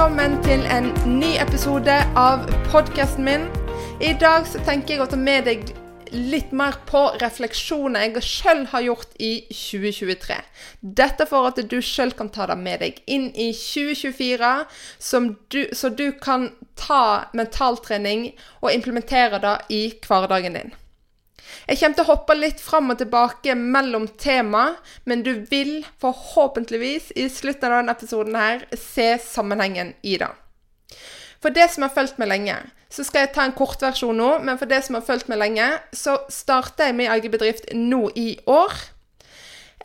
Velkommen til en ny episode av podkasten min. I dag så tenker jeg å ta med deg litt mer på refleksjoner jeg sjøl har gjort i 2023. Dette for at du sjøl kan ta det med deg inn i 2024, du, så du kan ta mentaltrening og implementere det i hverdagen din. Jeg kommer til å hoppe litt fram og tilbake mellom tema, men du vil forhåpentligvis i slutten av denne episoden her se sammenhengen i det. For det som har fulgt meg lenge, så skal jeg ta en kortversjon nå, men for det som har fulgt meg lenge, så starter jeg min egen bedrift nå i år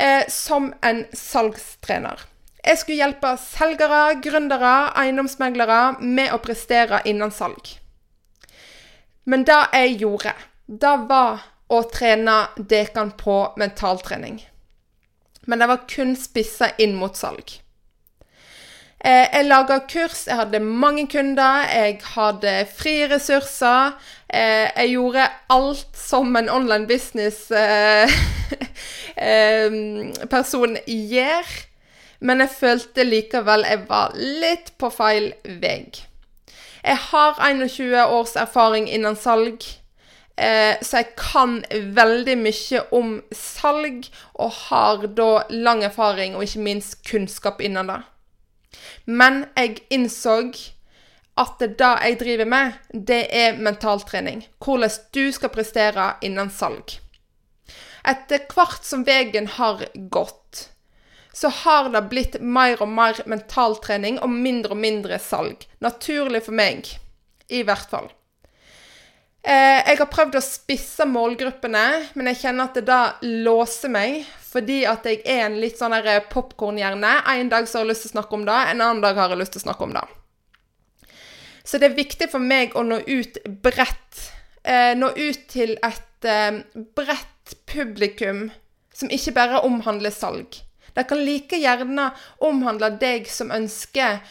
eh, som en salgstrener. Jeg skulle hjelpe selgere, gründere, eiendomsmeglere med å prestere innen salg. Men det jeg gjorde, det var å trene dekan på mentaltrening. Men det var kun spissa inn mot salg. Eh, jeg laga kurs, jeg hadde mange kunder, jeg hadde frie ressurser. Eh, jeg gjorde alt som en online business-person eh, gjør. Men jeg følte likevel jeg var litt på feil vei. Jeg har 21 års erfaring innen salg. Eh, så jeg kan veldig mye om salg, og har da lang erfaring og ikke minst kunnskap innen det. Men jeg innså at det jeg driver med, det er mentaltrening. Hvordan du skal prestere innen salg. Etter hvert som veien har gått, så har det blitt mer og mer mentaltrening og mindre og mindre salg. Naturlig for meg, i hvert fall. Eh, jeg har prøvd å spisse målgruppene, men jeg kjenner at det da låser meg. Fordi at jeg er en litt sånn eh, popkornhjerne. En dag så har jeg lyst til å snakke om det, en annen dag har jeg lyst til å snakke om det. Så det er viktig for meg å nå ut bredt. Eh, nå ut til et bredt publikum som ikke bare omhandler salg. Det kan like gjerne omhandle deg som ønsker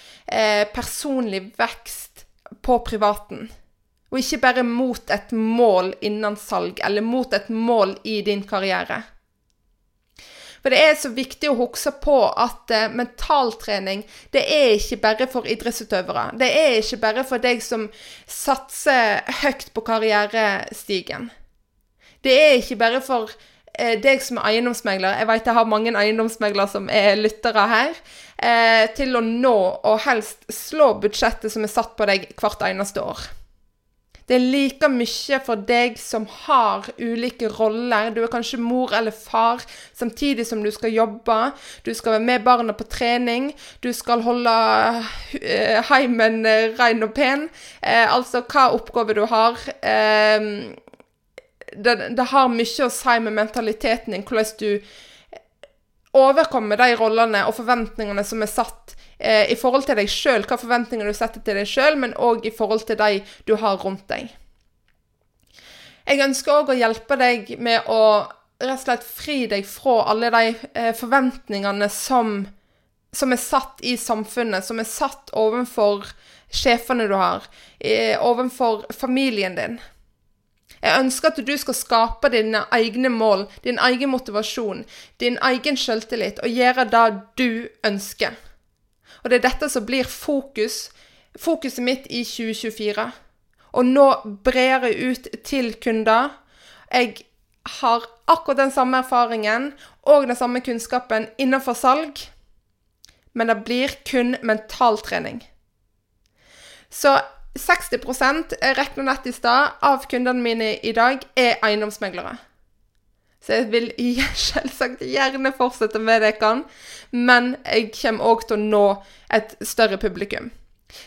personlig vekst på privaten og ikke bare mot et mål innen salg, eller mot et mål i din karriere. For det er så viktig å huske på at uh, mentaltrening det er ikke bare for idrettsutøvere. Det er ikke bare for deg som satser høyt på karrierestigen. Det er ikke bare for uh, deg som er eiendomsmegler. Jeg vet jeg har mange eiendomsmeglere som er lyttere her. Uh, til å nå og helst slå budsjettet som er satt på deg hvert eneste år. Det er like mye for deg som har ulike roller. Du er kanskje mor eller far samtidig som du skal jobbe. Du skal være med barna på trening. Du skal holde uh, heimen uh, ren og pen. Eh, altså hva oppgave du har. Eh, det, det, har mye å si med mentaliteten din, hvordan du overkommer de rollene og forventningene som er satt eh, i forhold til deg sjøl, hva forventninger du setter til deg sjøl, men òg i forhold til de du har rundt deg. Jeg ønsker òg å hjelpe deg med å rett og slett fri deg fra alle de eh, forventningene som, som, er satt i samfunnet, som er satt overfor sjefene du har, eh, overfor familien din. Jeg ønsker at du skal skape dine egne mål, din egen motivasjon, din egen selvtillit, og gjøre det du ønsker. Og det er dette som blir fokus, fokuset mitt i 2024. Og nå brer jeg ut til kunder. Jeg har akkurat den samme erfaringen og den samme kunnskapen innenfor salg, men det blir kun mentaltrening. Så 60 jeg regna nett i stad, av kundene mine i dag er eiendomsmeglere. Så jeg vil selvsagt gjerne fortsette med det jeg kan, men jeg kommer òg til å nå et større publikum.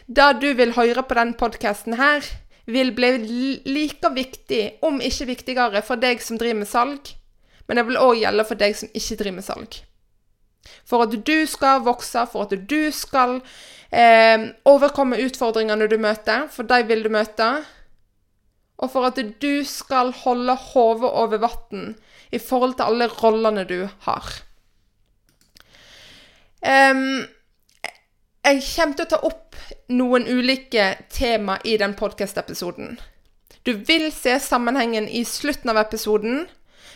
Det du vil høre på denne podkasten her, vil bli like viktig, om ikke viktigere, for deg som driver med salg, men det vil òg gjelde for deg som ikke driver med salg. For at du skal vokse, for at du skal eh, overkomme utfordringene du møter, for de vil du møte. Og for at du skal holde hodet over vann i forhold til alle rollene du har. Um, jeg kommer til å ta opp noen ulike tema i den podkast-episoden. Du vil se sammenhengen i slutten av episoden,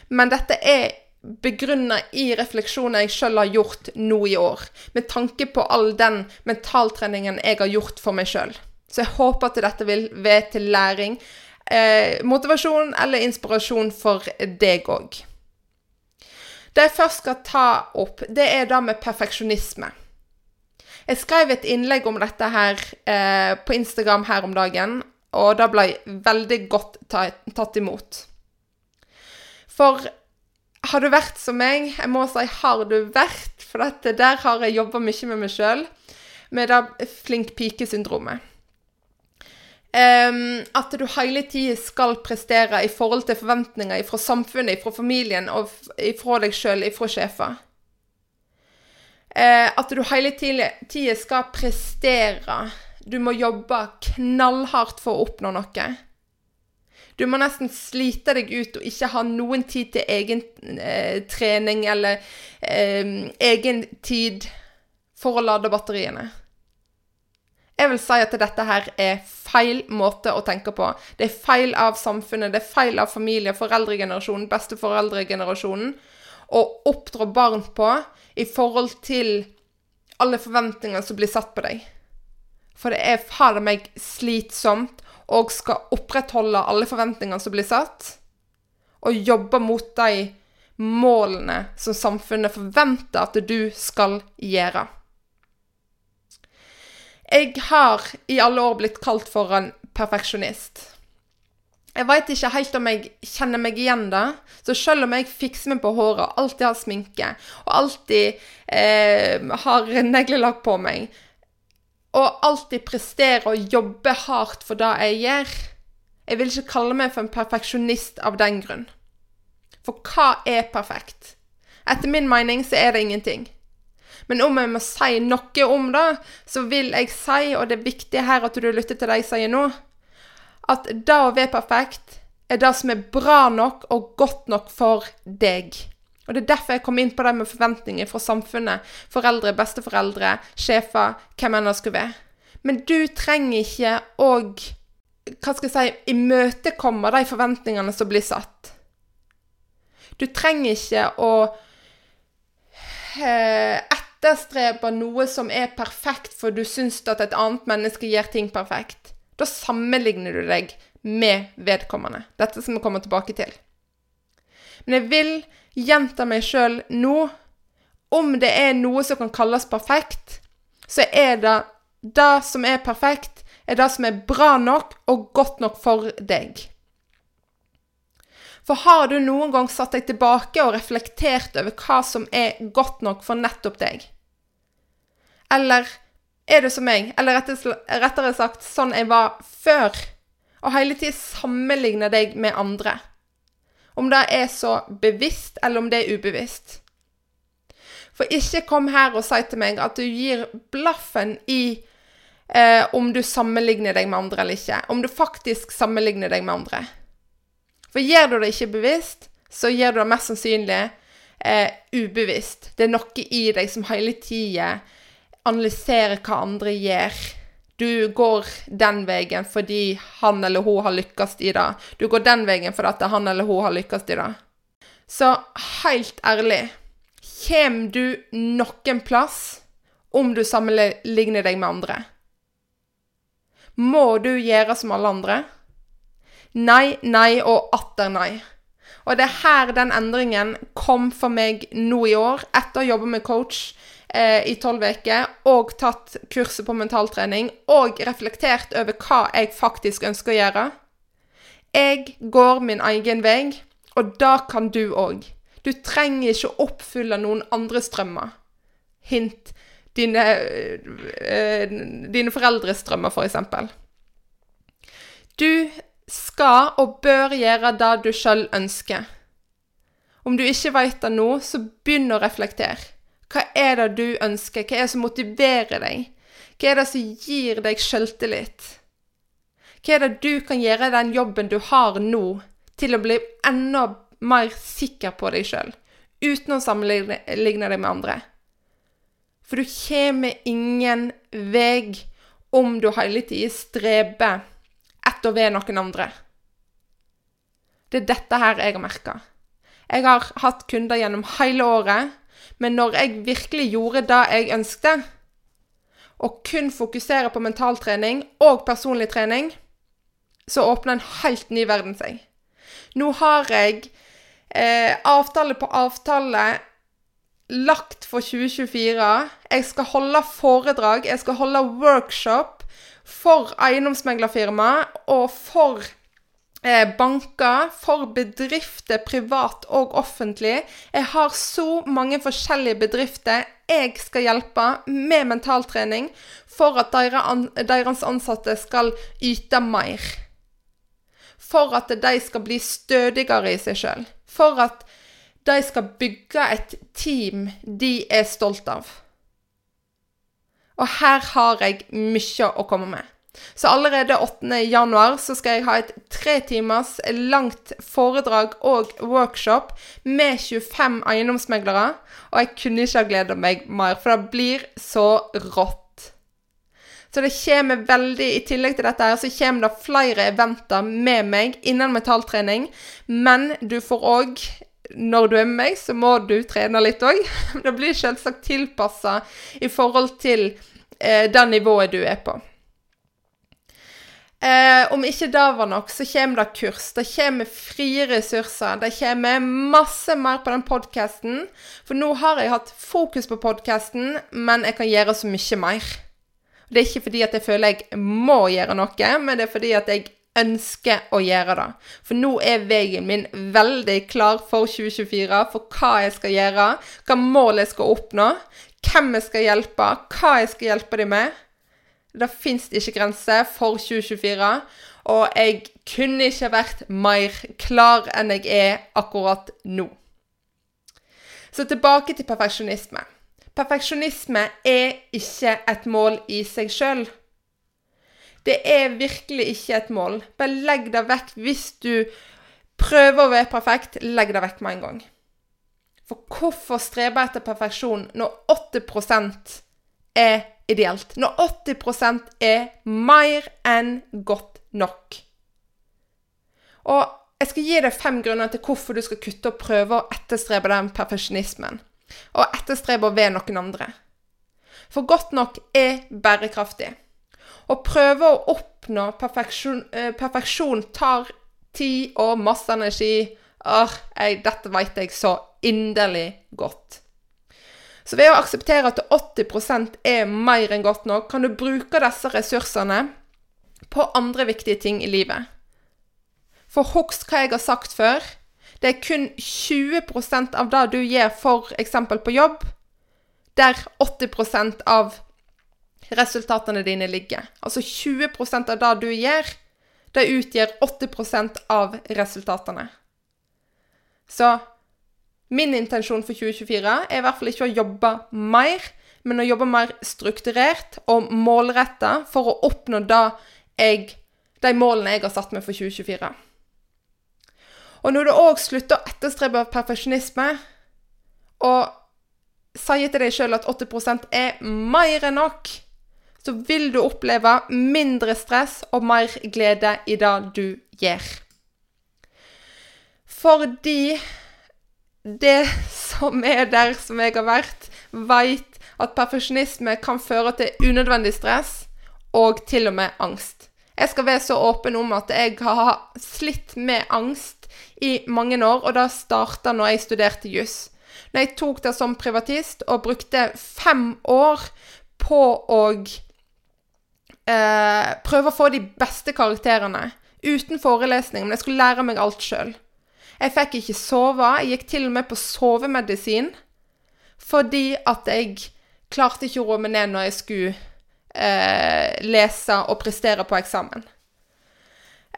men dette er begrunna i refleksjoner jeg sjøl har gjort nå i år, med tanke på all den mentaltreningen jeg har gjort for meg sjøl. Så jeg håper at dette vil være til læring, eh, motivasjon eller inspirasjon for deg òg. Det jeg først skal ta opp, det er det med perfeksjonisme. Jeg skrev et innlegg om dette her eh, på Instagram her om dagen, og det ble veldig godt tatt imot. For har du vært som meg Jeg må si 'har du vært', for dette der har jeg jobba mye med meg sjøl, med det flink pike-syndromet. Um, at du hele tida skal prestere i forhold til forventninger fra samfunnet, fra familien og fra deg sjøl, fra sjefer. Uh, at du hele tida skal prestere du må jobbe knallhardt for å oppnå noe. Du må nesten slite deg ut og ikke ha noen tid til egen eh, trening eller eh, egen tid for å lade batteriene. Jeg vil si at dette her er feil måte å tenke på. Det er feil av samfunnet, det er feil av familie, foreldregenerasjonen, besteforeldregenerasjonen å oppdra barn på i forhold til alle forventningene som blir satt på deg. For det er fader meg slitsomt og skal opprettholde alle forventningene som blir satt, og jobbe mot de målene som samfunnet forventer at du skal gjøre. Jeg har i alle år blitt kalt for en perfeksjonist. Jeg veit ikke helt om jeg kjenner meg igjen da. Så selv om jeg fikser meg på håret, alltid har sminke og alltid eh, har neglelakk på meg, og alltid presterer og jobber hardt for det jeg gjør. Jeg vil ikke kalle meg for en perfeksjonist av den grunn. For hva er perfekt? Etter min mening så er det ingenting. Men om jeg må si noe om det, så vil jeg si, og det er viktig her at du lytter til det jeg sier nå, at det å være perfekt er det som er bra nok og godt nok for deg. Og Det er derfor jeg kom inn på det med forventninger fra samfunnet, foreldre, besteforeldre, sjefer, hvem enn det skulle være. Men du trenger ikke å hva skal jeg si, imøtekomme de forventningene som blir satt. Du trenger ikke å eh, etterstrebe noe som er perfekt, for du syns at et annet menneske gjør ting perfekt. Da sammenligner du deg med vedkommende. Dette som vi kommer tilbake til. Men jeg vil gjenta meg sjøl nå. Om det er noe som kan kalles perfekt, så er det det som er perfekt, er det som er bra nok og godt nok for deg. For har du noen gang satt deg tilbake og reflektert over hva som er godt nok for nettopp deg? Eller er du som meg, eller rettere sagt sånn jeg var før, og hele tiden sammenligne deg med andre? Om det er så bevisst, eller om det er ubevisst. For ikke kom her og si til meg at du gir blaffen i eh, om du sammenligner deg med andre eller ikke. Om du faktisk sammenligner deg med andre. For gjør du det ikke bevisst, så gjør du det mest sannsynlig eh, ubevisst. Det er noe i deg som hele tida analyserer hva andre gjør du går den veien fordi han eller hun har lykkes i det. Du går den veien fordi han eller hun har lykkes i det. Så helt ærlig, kommer du noen plass om du sammenligner deg med andre? Må du gjøre som alle andre? Nei, nei og atter nei. Og det er her den endringen kom for meg nå i år, etter å ha jobba med coach eh, i tolv uker og tatt kurset på mentaltrening og reflektert over hva jeg faktisk ønsker å gjøre. Jeg går min egen vei, og da kan du òg. Du trenger ikke å oppfylle noen andres drømmer. Hint dine, øh, dine foreldres drømmer, f.eks. Du skal og bør gjøre det du sjøl ønsker. Om du ikke veit det nå, så begynn å reflektere. Hva er det du ønsker? Hva er det som motiverer deg? Hva er det som gir deg selvtillit? Hva er det du kan gjøre i den jobben du har nå, til å bli enda mer sikker på deg sjøl, uten å sammenligne deg med andre? For du kommer ingen vei om du hele tida streber etter og ved noen andre. Det er dette her jeg har merka. Jeg har hatt kunder gjennom hele året, men når jeg virkelig gjorde det jeg ønsket, og kun fokusere på mentaltrening og personlig trening, så åpner en helt ny verden seg. Nå har jeg eh, avtale på avtale lagt for 2024. Jeg skal holde foredrag, jeg skal holde workshop for eiendomsmeglerfirma og for eh, banker, for bedrifter, privat og offentlig. Jeg har så mange forskjellige bedrifter jeg skal hjelpe med mentaltrening for at deres ansatte skal yte mer. For at de skal bli stødigere i seg sjøl. For at de skal bygge et team de er stolt av. Og her har jeg mye å komme med. Så allerede 8. januar så skal jeg ha et tre timers langt foredrag og workshop med 25 eiendomsmeglere. Og jeg kunne ikke ha gleda meg mer, for det blir så rått. Så det kommer veldig I tillegg til dette her, så kommer det flere eventer med meg innen metalltrening. Men du får òg når du er med meg, så må du trene litt òg. Det blir selvsagt tilpassa i forhold til eh, det nivået du er på. Eh, om ikke det var nok, så kommer det kurs. Det kommer frie ressurser. Det kommer masse mer på den podkasten. For nå har jeg hatt fokus på podkasten, men jeg kan gjøre så mye mer. Det er ikke fordi at jeg føler jeg må gjøre noe, men det er fordi at jeg ønsker å gjøre det. For nå er veien min veldig klar for 2024, for hva jeg skal gjøre, hva mål jeg skal oppnå, hvem jeg skal hjelpe, hva jeg skal hjelpe dem med. Det fins ikke grenser for 2024, og jeg kunne ikke vært mer klar enn jeg er akkurat nå. Så tilbake til perfeksjonisme. Perfeksjonisme er ikke et mål i seg sjøl. Det er virkelig ikke et mål. Bare legg det vekk hvis du prøver å være perfekt. Legg det vekk med en gang. For hvorfor strebe etter perfeksjon når 80% er ideelt? Når 80% er mer enn godt nok? Og jeg skal gi deg fem grunner til hvorfor du skal kutte og prøve å etterstrebe den perfeksjonismen og etterstrebe å være noen andre. For godt nok er bærekraftig. Å prøve å oppnå perfeksjon, eh, perfeksjon tar tid og masse energi. Arr, jeg, dette vet jeg så inderlig godt. Så ved å akseptere at 80% er mer enn godt nok, kan du bruke disse ressursene på andre viktige ting i livet. For husk hva jeg har sagt før. Det er kun 20% av det du gjør f.eks. på jobb, der 80% av resultatene dine ligger. Altså 20% av det du gjør, det utgjør 80% av resultatene. Så min intensjon for 2024 er i hvert fall ikke å jobbe mer, men å jobbe mer strukturert og målretta for å oppnå jeg, de målene jeg har satt meg for 2024. Og når du òg slutter å etterstrebe perfeksjonisme, og sier til deg sjøl at 80% er mer enn nok, så vil du oppleve mindre stress og mer glede i det du gjør. Fordi det som er der som jeg har vært, veit at perfeksjonisme kan føre til unødvendig stress og til og med angst. Jeg skal være så åpen om at jeg har slitt med angst i mange år, og det starta når jeg studerte juss. Når jeg tok det som privatist og brukte fem år på å eh, prøve å få de beste karakterene uten forelesning, men jeg skulle lære meg alt sjøl. Jeg fikk ikke sove. Jeg gikk til og med på sovemedisin fordi at jeg klarte ikke å roe meg ned når jeg skulle eh, lese og prestere på eksamen.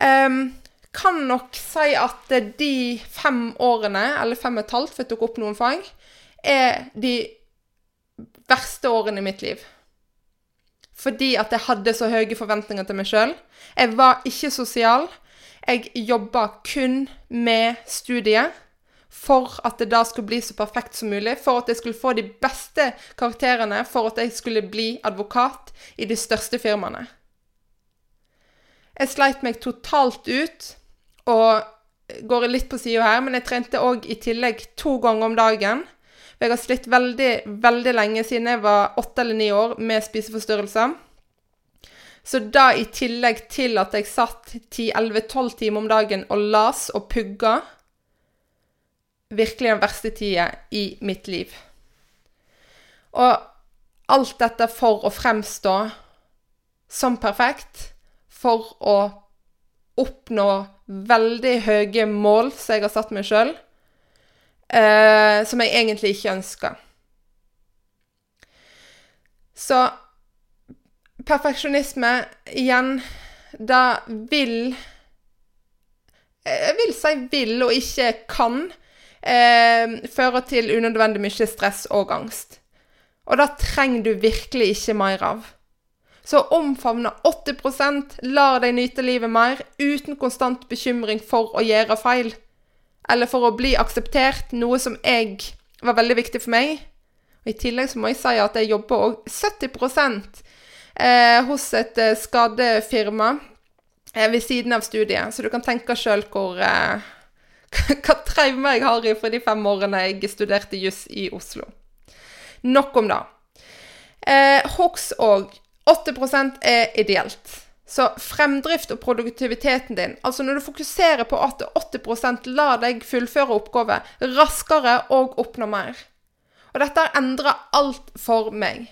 Um, kan nok si at de fem årene, eller fem og et halvt, for jeg tok opp noen fag, er de verste årene i mitt liv. Fordi at jeg hadde så høye forventninger til meg sjøl. Jeg var ikke sosial. Jeg jobba kun med studiet for at det da skulle bli så perfekt som mulig. For at jeg skulle få de beste karakterene, for at jeg skulle bli advokat i de største firmaene. Jeg sleit meg totalt ut og går litt på sida her, men jeg trente òg i tillegg to ganger om dagen. Jeg har slitt veldig, veldig lenge siden jeg var åtte eller ni år med spiseforstyrrelser. Så da i tillegg til at jeg satt 10-11-12 timer om dagen og las og pugga Virkelig den verste tida i mitt liv. Og alt dette for å fremstå som perfekt, for å oppnå veldig høye mål som jeg har satt meg sjøl, eh, som jeg egentlig ikke ønska. Så perfeksjonisme, igjen, det vil Jeg vil si vil og ikke kan eh, føre til unødvendig mye stress og angst. Og det trenger du virkelig ikke mer av. Så omfavne 80% lar deg nyte livet mer, uten konstant bekymring for å gjøre feil. Eller for å bli akseptert, noe som jeg var veldig viktig for meg. Og I tillegg så må jeg si at jeg jobber òg 70 eh, hos et eh, skadefirma eh, ved siden av studiet. Så du kan tenke sjøl hvor eh, Hva traume jeg har for de fem årene jeg studerte juss i Oslo. Nok om det. Eh, hogst òg 8 er ideelt. Så fremdrift og produktiviteten din, altså når du fokuserer på at 80 lar deg fullføre oppgaver raskere og oppnå mer. Og dette har endra alt for meg.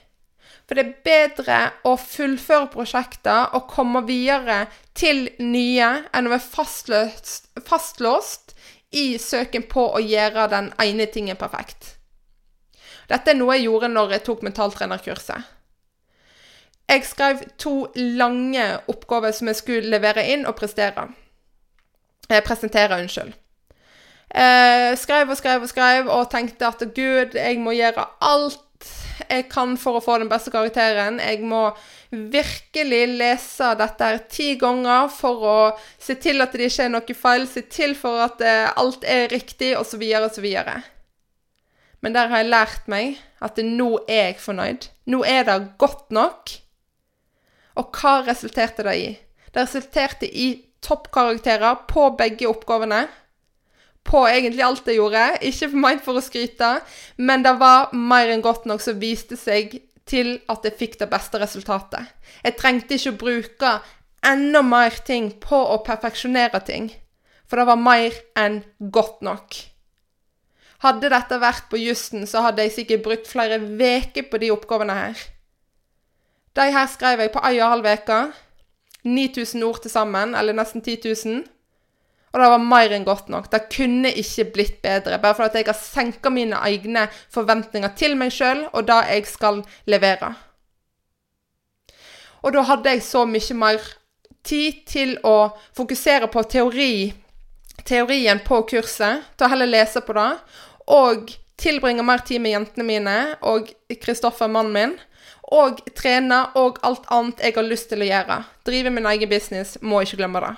For det er bedre å fullføre prosjekter og komme videre til nye enn å være fastløst, fastlåst i søken på å gjøre den ene tingen perfekt. Dette er noe jeg gjorde når jeg tok mentaltrenerkurset. Jeg skrev to lange oppgaver som jeg skulle levere inn og prestere. Eh, presentere, unnskyld. Eh, skrev og skrev og skrev og tenkte at gud, jeg må gjøre alt jeg kan for å få den beste karakteren. Jeg må virkelig lese dette her ti ganger for å se til at det ikke er noe feil, se til for at eh, alt er riktig, osv., osv. Men der har jeg lært meg at nå er jeg fornøyd. Nå er det godt nok. Og hva resulterte det i? Det resulterte i toppkarakterer på begge oppgavene. På egentlig alt jeg gjorde. Ikke meg for å skryte, men det var mer enn godt nok som viste seg til at jeg fikk det beste resultatet. Jeg trengte ikke å bruke enda mer ting på å perfeksjonere ting, for det var mer enn godt nok. Hadde dette vært på jussen, så hadde jeg sikkert brukt flere uker på de oppgavene her. De her skrev jeg på ei og halv uke. 9000 ord til sammen, eller nesten 10 000. Og det var mer enn godt nok. Det kunne ikke blitt bedre. Bare fordi jeg har senka mine egne forventninger til meg sjøl og det jeg skal levere. Og da hadde jeg så mye mer tid til å fokusere på teori, teorien på kurset, til å heller lese på det, og tilbringe mer tid med jentene mine og Kristoffer, mannen min og trene og alt annet jeg har lyst til å gjøre. Drive min egen business, må ikke glemme det.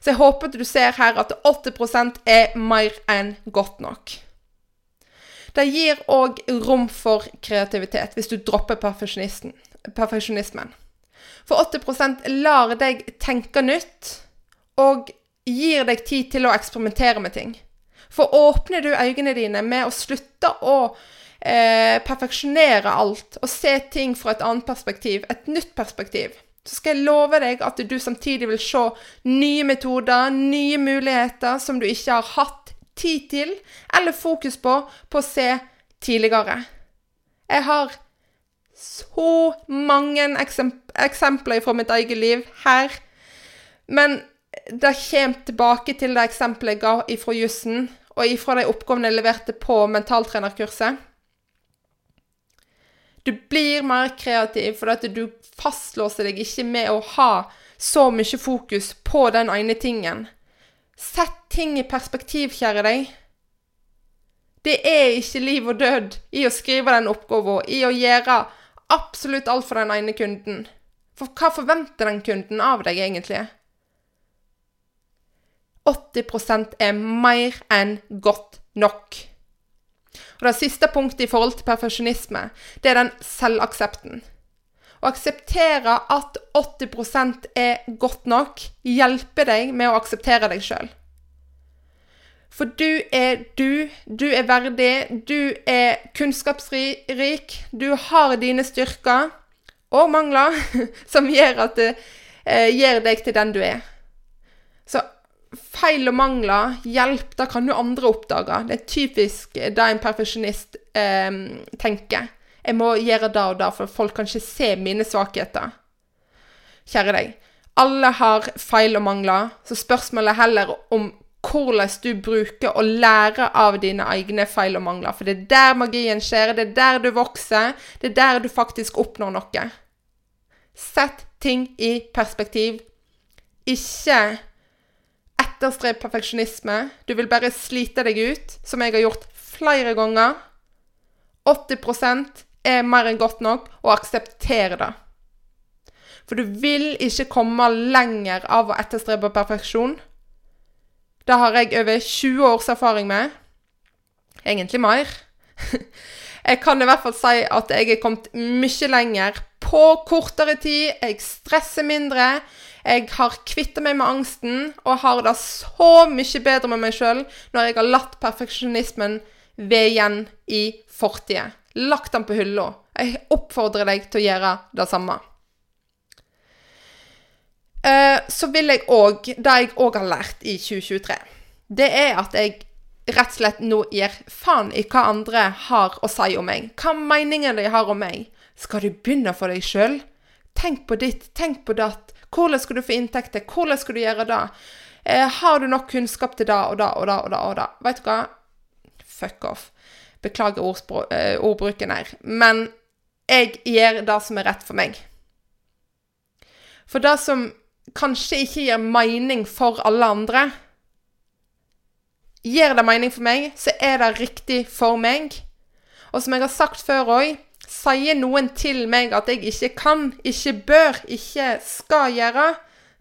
Så jeg håper at du ser her at 80% er mer enn godt nok. Det gir òg rom for kreativitet hvis du dropper perfeksjonismen. For 80% lar deg tenke nytt og gir deg tid til å eksperimentere med ting. For åpner du øynene dine med å slutte å eh, perfeksjonere alt og se ting fra et annet perspektiv, et nytt perspektiv, så skal jeg love deg at du samtidig vil se nye metoder, nye muligheter som du ikke har hatt tid til eller fokus på på å se tidligere. Jeg har så mange eksempler fra mitt eget liv her. Men det kommer tilbake til det eksempelet jeg ga ifra jussen, og ifra de oppgavene jeg leverte på mentaltrenerkurset. Du blir mer kreativ fordi du fastlåser deg ikke med å ha så mye fokus på den ene tingen. Sett ting i perspektiv, kjære deg. Det er ikke liv og død i å skrive den oppgaven, i å gjøre absolutt alt for den ene kunden. For hva forventer den kunden av deg, egentlig? 80% er mer enn godt nok. Og Det siste punktet i forhold til perfeksjonisme, det er den selvaksepten. Å akseptere at 80% er godt nok, hjelper deg med å akseptere deg sjøl. For du er du, du er verdig, du er kunnskapsrik, du har dine styrker og mangler som gjør at det eh, gjør deg til den du er. Så feil og mangler, hjelp, da kan jo andre oppdage. Det er typisk det en perfeksjonist eh, tenker. Jeg må gjøre det og det, for folk kan ikke se mine svakheter. Kjære deg. Alle har feil og mangler, så spørsmålet er heller om hvordan du bruker og lærer av dine egne feil og mangler. For det er der magien skjer, det er der du vokser, det er der du faktisk oppnår noe. Sett ting i perspektiv. Ikke etterstreb perfeksjonisme. Du vil bare slite deg ut, som jeg har gjort flere ganger. 80% er mer enn godt nok, og aksepter det. For du vil ikke komme lenger av å etterstrebe perfeksjon. Det har jeg over 20 års erfaring med. Egentlig mer. Jeg kan i hvert fall si at jeg er kommet mye lenger på kortere tid. Jeg stresser mindre. Jeg har kvittet meg med angsten og har det så mye bedre med meg sjøl når jeg har latt perfeksjonismen ved igjen i fortida. Lagt den på hylla. Jeg oppfordrer deg til å gjøre det samme. Eh, så vil jeg òg Det jeg òg har lært i 2023, det er at jeg rett og slett nå gir faen i hva andre har å si om meg. Hva meningen de har om meg. Skal du begynne for deg sjøl? Tenk på ditt, tenk på datt. Hvordan skal du få inntekter? Hvordan skal du gjøre det? Eh, har du nok kunnskap til det og det og det og det? og det? Vet du hva? Fuck off. Beklager eh, ordbruken her. Men jeg gjør det som er rett for meg. For det som kanskje ikke gir mening for alle andre, gir det mening for meg, så er det riktig for meg. Og som jeg har sagt før òg, sier noen til meg at jeg ikke kan, ikke bør, ikke skal gjøre,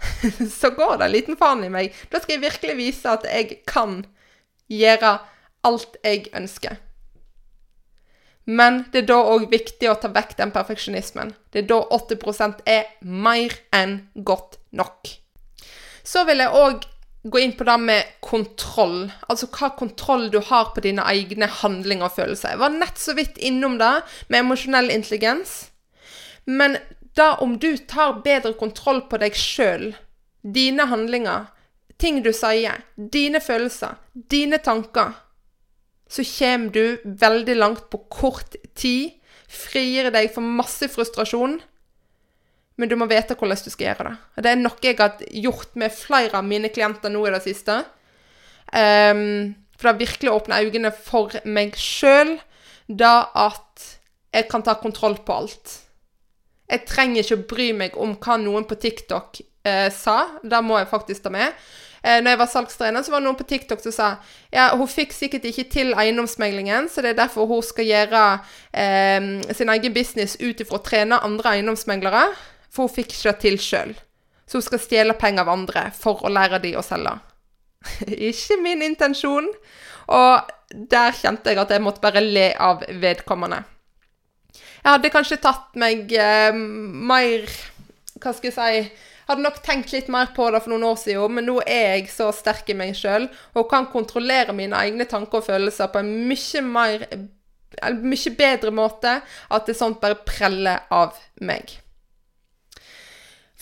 så går det en liten faen i meg. Da skal jeg virkelig vise at jeg kan gjøre alt jeg ønsker. Men det er da òg viktig å ta vekk den perfeksjonismen. Det er da 80% er mer enn godt nok. Så vil jeg òg gå inn på det med kontroll. Altså hva kontroll du har på dine egne handlinger og følelser. Jeg var nett så vidt innom det med emosjonell intelligens. Men da om du tar bedre kontroll på deg sjøl, dine handlinger, ting du sier, dine følelser, dine tanker, så kommer du veldig langt på kort tid. Frigjør deg for masse frustrasjon men du må vite hvordan du skal gjøre det. Det er noe jeg har gjort med flere av mine klienter nå i det siste. Um, for det har virkelig åpna øynene for meg sjøl, da at jeg kan ta kontroll på alt. Jeg trenger ikke å bry meg om hva noen på TikTok eh, sa. Det må jeg faktisk ta med. Eh, når jeg var salgstrener, så var det noen på TikTok som sa ja, hun fikk sikkert ikke til eiendomsmeglingen, så det er derfor hun skal gjøre eh, sin egen business ut ifra å trene andre eiendomsmeglere. For hun fikk ikke det til sjøl. Så hun skal stjele penger av andre for å lære de å selge. ikke min intensjon. Og der kjente jeg at jeg måtte bare le av vedkommende. Jeg hadde kanskje tatt meg eh, mer Hva skal jeg si Hadde nok tenkt litt mer på det for noen år siden, men nå er jeg så sterk i meg sjøl og kan kontrollere mine egne tanker og følelser på en mye mer mye bedre måte at det sånt bare preller av meg.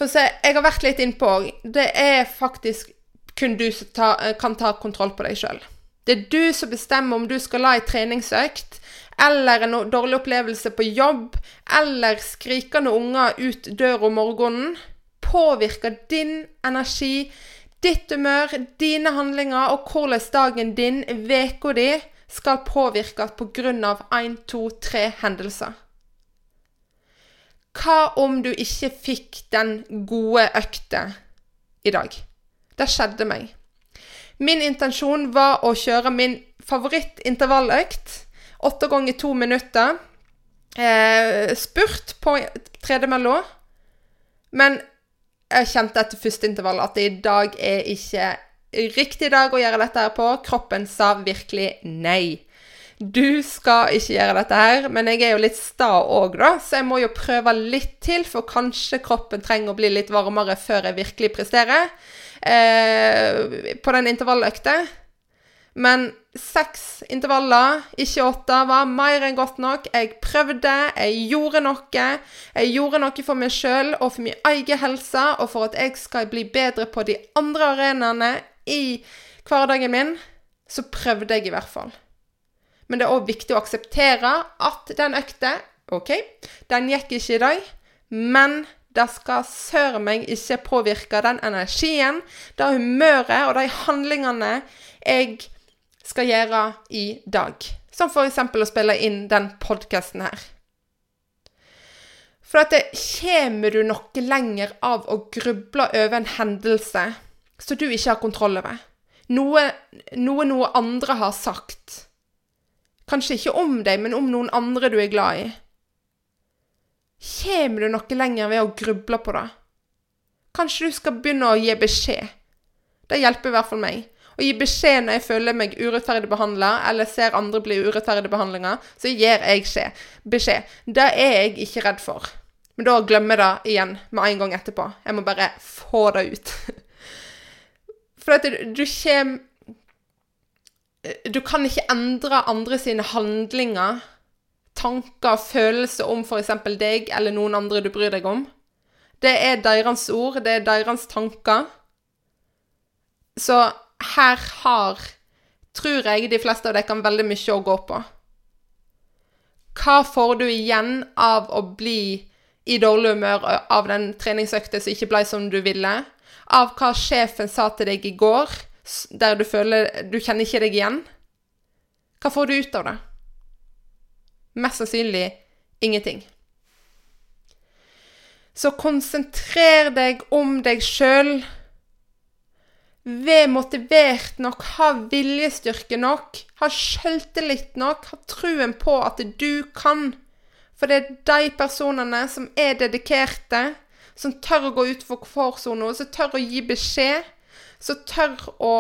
For se, jeg har vært litt innpå òg. Det er faktisk kun du som ta, eh, kan ta kontroll på deg sjøl. Det er du som bestemmer om du skal la ei treningsøkt, eller en dårlig opplevelse på jobb, eller skrikende unger ut døra om morgenen, påvirker din energi, ditt humør, dine handlinger og hvordan dagen din, uka di, skal påvirkes pga. én, to, tre hendelser. Hva om du ikke fikk den gode økta i dag? Det skjedde meg. Min intensjon var å kjøre min favorittintervalløkt. Åtte ganger to minutter. Eh, spurt på tredemølla. Men jeg kjente etter første intervall at det i dag er ikke riktig dag å gjøre dette her på. Kroppen sa virkelig nei. Du skal ikke gjøre dette her, men jeg er jo litt sta òg, da, så jeg må jo prøve litt til, for kanskje kroppen trenger å bli litt varmere før jeg virkelig presterer eh, på den intervalløkta. Men seks intervaller, ikke åtte, var mer enn godt nok. Jeg prøvde, jeg gjorde noe. Jeg gjorde noe for meg sjøl og for min egen helse, og for at jeg skal bli bedre på de andre arenaene i hverdagen min, så prøvde jeg i hvert fall. Men det er òg viktig å akseptere at den økta OK, den gikk ikke i dag, men det skal søren meg ikke påvirke den energien, det humøret og de handlingene jeg skal gjøre i dag. Som f.eks. å spille inn den podkasten her. For at det kommer du noe lenger av å gruble over en hendelse som du ikke har kontroll over. Noe, noe noe andre har sagt. Kanskje ikke om deg, men om noen andre du er glad i. Kjem du noe lenger ved å gruble på det? Kanskje du skal begynne å gi beskjed. Det hjelper i hvert fall meg. Å gi beskjed når jeg føler meg urettferdig behandla, eller ser andre bli urettferdig behandlinger, så gir jeg beskjed. Det er jeg ikke redd for. Men da glemmer jeg det igjen med en gang etterpå. Jeg må bare få det ut. For at du, kommer Du kan ikke endre andre sine handlinger, tanker, følelser om f.eks. deg eller noen andre du bryr deg om. Det er deres ord, det er deres tanker. Så her har, tror jeg, de fleste av dere veldig mye å gå på. Hva får du igjen av å bli i dårlig humør av den treningsøkta som ikke ble som du ville? Av hva sjefen sa til deg i går, der du føler du kjenner ikke deg igjen? Hva får du ut av det? Mest sannsynlig ingenting. Så konsentrer deg om deg sjøl Vær motivert nok, ha viljestyrke nok, ha sjøltillit nok, ha truen på at du kan. For det er de personene som er dedikerte, som tør å gå ut for komfortsonen, som tør å gi beskjed, som tør å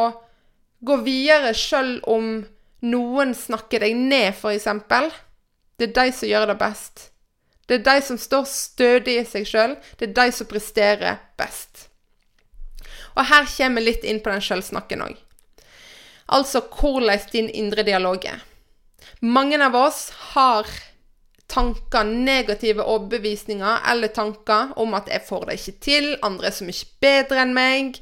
gå videre sjøl om noen snakker deg ned, f.eks. Det er de som gjør det best. Det er de som står stødig i seg sjøl. Det er de som presterer best. Og her kommer vi litt inn på den sjølsnakken òg. Altså hvordan din indre dialog er. Mange av oss har tanker, negative overbevisninger eller tanker om at 'jeg får det ikke til', 'andre er så mye bedre enn meg',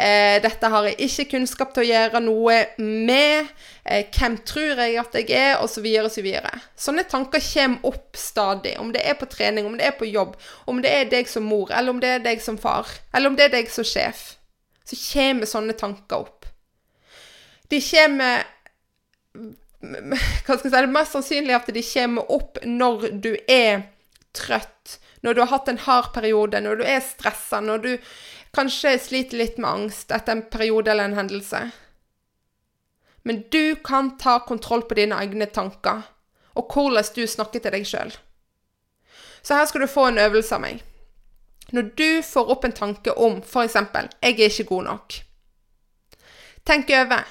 eh, 'dette har jeg ikke kunnskap til å gjøre noe med', eh, 'hvem tror jeg at jeg er', Og så videre og Så videre. Sånne tanker kommer opp stadig. Om det er på trening, om det er på jobb, om det er deg som mor, eller om det er deg som far, eller om det er deg som sjef så kommer sånne tanker opp. De kommer Hva skal jeg si Det er mest sannsynlig at de kommer opp når du er trøtt, når du har hatt en hard periode, når du er stressa, når du kanskje sliter litt med angst etter en periode eller en hendelse. Men du kan ta kontroll på dine egne tanker, og hvordan du snakker til deg sjøl. Så her skal du få en øvelse av meg. Når du får opp en tanke om f.eks.: 'Jeg er ikke god nok'. Tenk over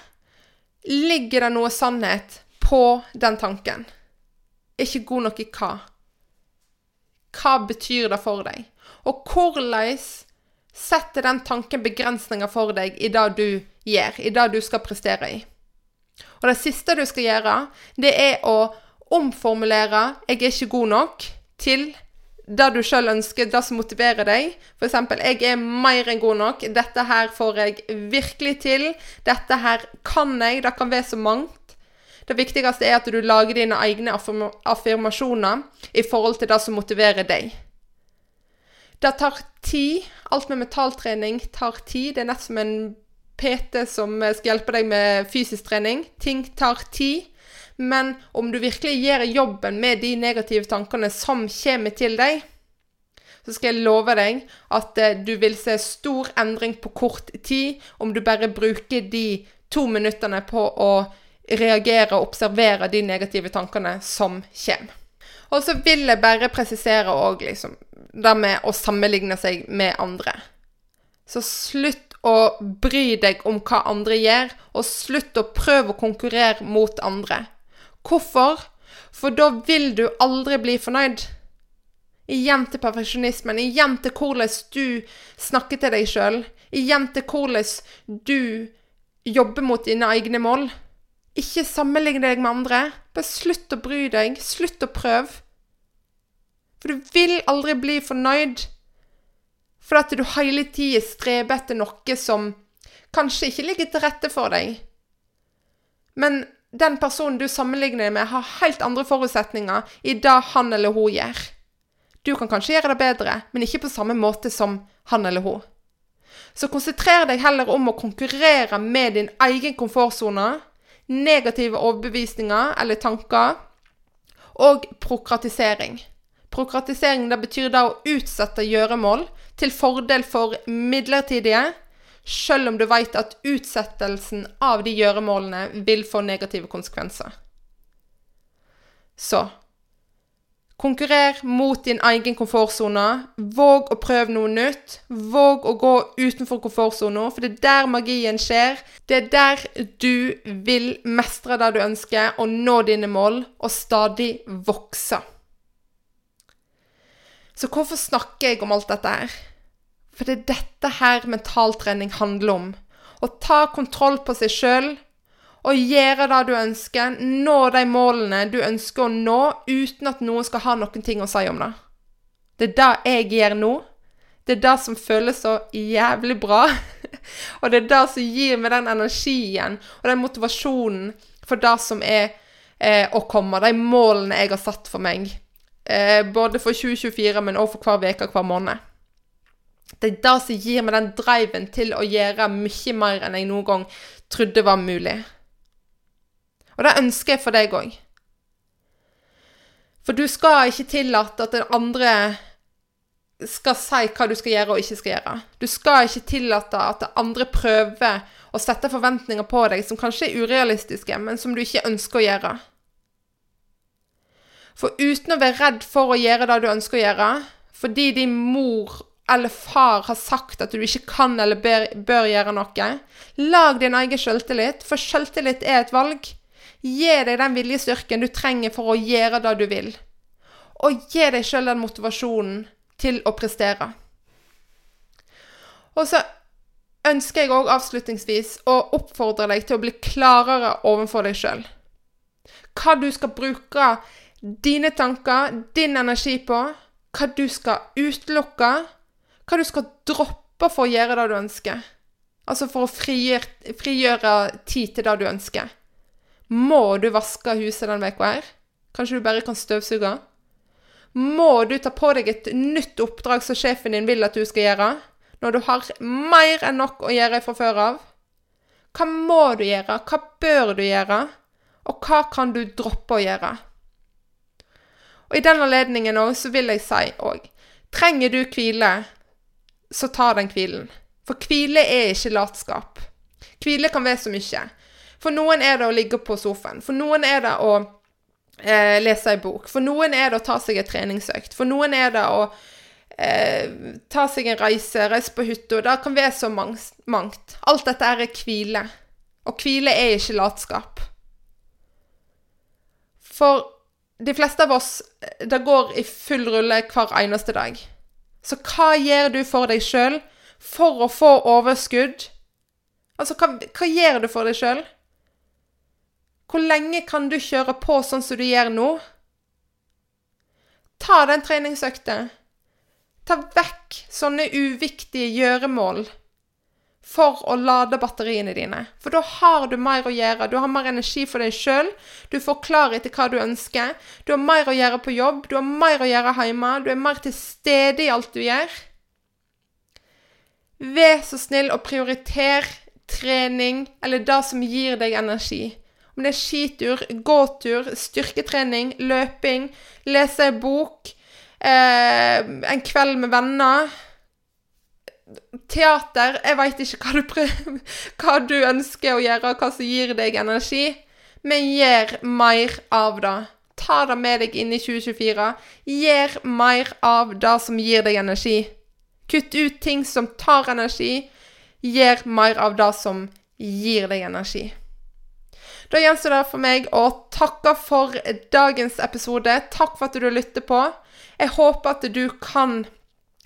Ligger det noe sannhet på den tanken? Ikke god nok i hva? Hva betyr det for deg? Og hvordan setter den tanken begrensninger for deg i det du gjør, i det du skal prestere i? Og det siste du skal gjøre, det er å omformulere 'jeg er ikke god nok' til det du sjøl ønsker, det som motiverer deg. F.eks.: 'Jeg er mer enn god nok. Dette her får jeg virkelig til. Dette her kan jeg.' Det kan være så mangt. Det viktigste er at du lager dine egne affirmasjoner i forhold til det som motiverer deg. Det tar tid. Alt med metalltrening tar tid. Det er nett som en PT som skal hjelpe deg med fysisk trening. Ting tar tid. Men om du virkelig gjør jobben med de negative tankene som kommer til deg, så skal jeg love deg at eh, du vil se stor endring på kort tid om du bare bruker de to minuttene på å reagere og observere de negative tankene som kommer. Og så vil jeg bare presisere òg liksom det med å sammenligne seg med andre. Så slutt å bry deg om hva andre gjør, og slutt å prøve å konkurrere mot andre. Hvorfor? For da vil du aldri bli fornøyd. Igjen til perfeksjonismen. Igjen til hvordan du snakker til deg sjøl. Igjen til hvordan du jobber mot dine egne mål. Ikke sammenligne deg med andre. Bare slutt å bry deg. Slutt å prøve. For du vil aldri bli fornøyd. For at du hele tida streber etter noe som kanskje ikke ligger til rette for deg. Men den personen du sammenligner deg med, har helt andre forutsetninger i det han eller hun gjør. Du kan kanskje gjøre det bedre, men ikke på samme måte som han eller hun. Så konsentrer deg heller om å konkurrere med din egen komfortsone, negative overbevisninger eller tanker, og prokratisering. Prokratisering det betyr da å utsette gjøremål til fordel for midlertidige, selv om du vet at utsettelsen av de gjøremålene vil få negative konsekvenser. Så konkurrer mot din egen komfortsone. Våg å prøve noe nytt. Våg å gå utenfor komfortsona, for det er der magien skjer. Det er der du vil mestre det du ønsker, og nå dine mål, og stadig vokse. Så hvorfor snakker jeg om alt dette her? For det er dette her mentaltrening handler om. Å ta kontroll på seg sjøl og gjøre det du ønsker. Nå de målene du ønsker å nå, uten at noen skal ha noen ting å si om det. Det er det jeg gjør nå. Det er det som føles så jævlig bra. og det er det som gir meg den energien og den motivasjonen for det som er eh, å komme. De målene jeg har satt for meg. Eh, både for 2024, men også for hver uke hver måned. Det er det som gir meg den driven til å gjøre mye mer enn jeg noen gang trodde var mulig. Og det ønsker jeg for deg òg. For du skal ikke tillate at den andre skal si hva du skal gjøre og ikke skal gjøre. Du skal ikke tillate at den andre prøver å sette forventninger på deg som kanskje er urealistiske, men som du ikke ønsker å gjøre. For uten å være redd for å gjøre det du ønsker å gjøre, fordi din mor eller far har sagt at du ikke kan eller bør, bør gjøre noe, lag din egen selvtillit, for selvtillit er et valg. Gi deg den viljestyrken du trenger for å gjøre det du vil. Og gi deg sjøl den motivasjonen til å prestere. Og så ønsker jeg òg avslutningsvis å oppfordre deg til å bli klarere overfor deg sjøl. Hva du skal bruke dine tanker, din energi på, hva du skal utelukke, hva du skal droppe for å gjøre det du ønsker. Altså for å frigjøre, frigjøre tid til det du ønsker. Må du vaske huset denne uka her? Kanskje du bare kan støvsuge? Må du ta på deg et nytt oppdrag som sjefen din vil at du skal gjøre, når du har mer enn nok å gjøre fra før av? Hva må du gjøre? Hva bør du gjøre? Og hva kan du droppe å gjøre? Og i den anledningen òg så vil jeg si òg Trenger du hvile, så ta den hvilen. For hvile er ikke latskap. Hvile kan være så mye. For noen er det å ligge på sofaen. For noen er det å eh, lese ei bok. For noen er det å ta seg en treningsøkt. For noen er det å eh, ta seg en reise, reise på hytta. Det kan være så mangt. Alt dette er hvile. Og hvile er ikke latskap. For de fleste av oss det går i full rulle hver eneste dag. Så hva gjør du for deg sjøl for å få overskudd? Altså, hva, hva gjør du for deg sjøl? Hvor lenge kan du kjøre på sånn som du gjør nå? Ta den treningsøkta. Ta vekk sånne uviktige gjøremål for å lade batteriene dine. For da har du mer å gjøre. Du har mer energi for deg sjøl. Du får klarhet i hva du ønsker. Du har mer å gjøre på jobb. Du har mer å gjøre hjemme. Du er mer til stede i alt du gjør. Vær så snill å prioritere trening eller det som gir deg energi. Om det er skitur, gåtur, styrketrening, løping, lese ei bok, eh, en kveld med venner teater Jeg veit ikke hva du, prøver, hva du ønsker å gjøre, og hva som gir deg energi, men gjør mer av det. Ta det med deg inn i 2024. Gjør mer av det som gir deg energi. Kutt ut ting som tar energi. Gjør mer av det som gir deg energi. Da gjenstår det for meg å takke for dagens episode. Takk for at du lytter på. Jeg håper at du kan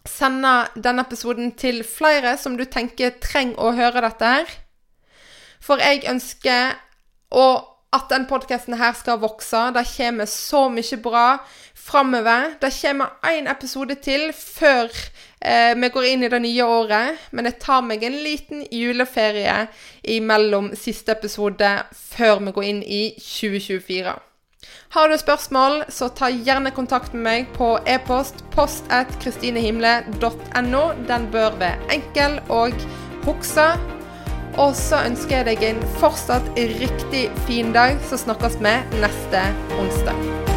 sende denne episoden til flere som du tenker trenger å høre dette her. For jeg ønsker å at den podkasten skal vokse. Det kommer så mye bra framover. Det kommer én episode til før eh, vi går inn i det nye året. Men jeg tar meg en liten juleferie imellom siste episode før vi går inn i 2024. Har du spørsmål, så ta gjerne kontakt med meg på e-post post at kristinehimle.no. Den bør være enkel og huske. Og så ønsker jeg deg en fortsatt riktig fin dag, så snakkes vi neste onsdag.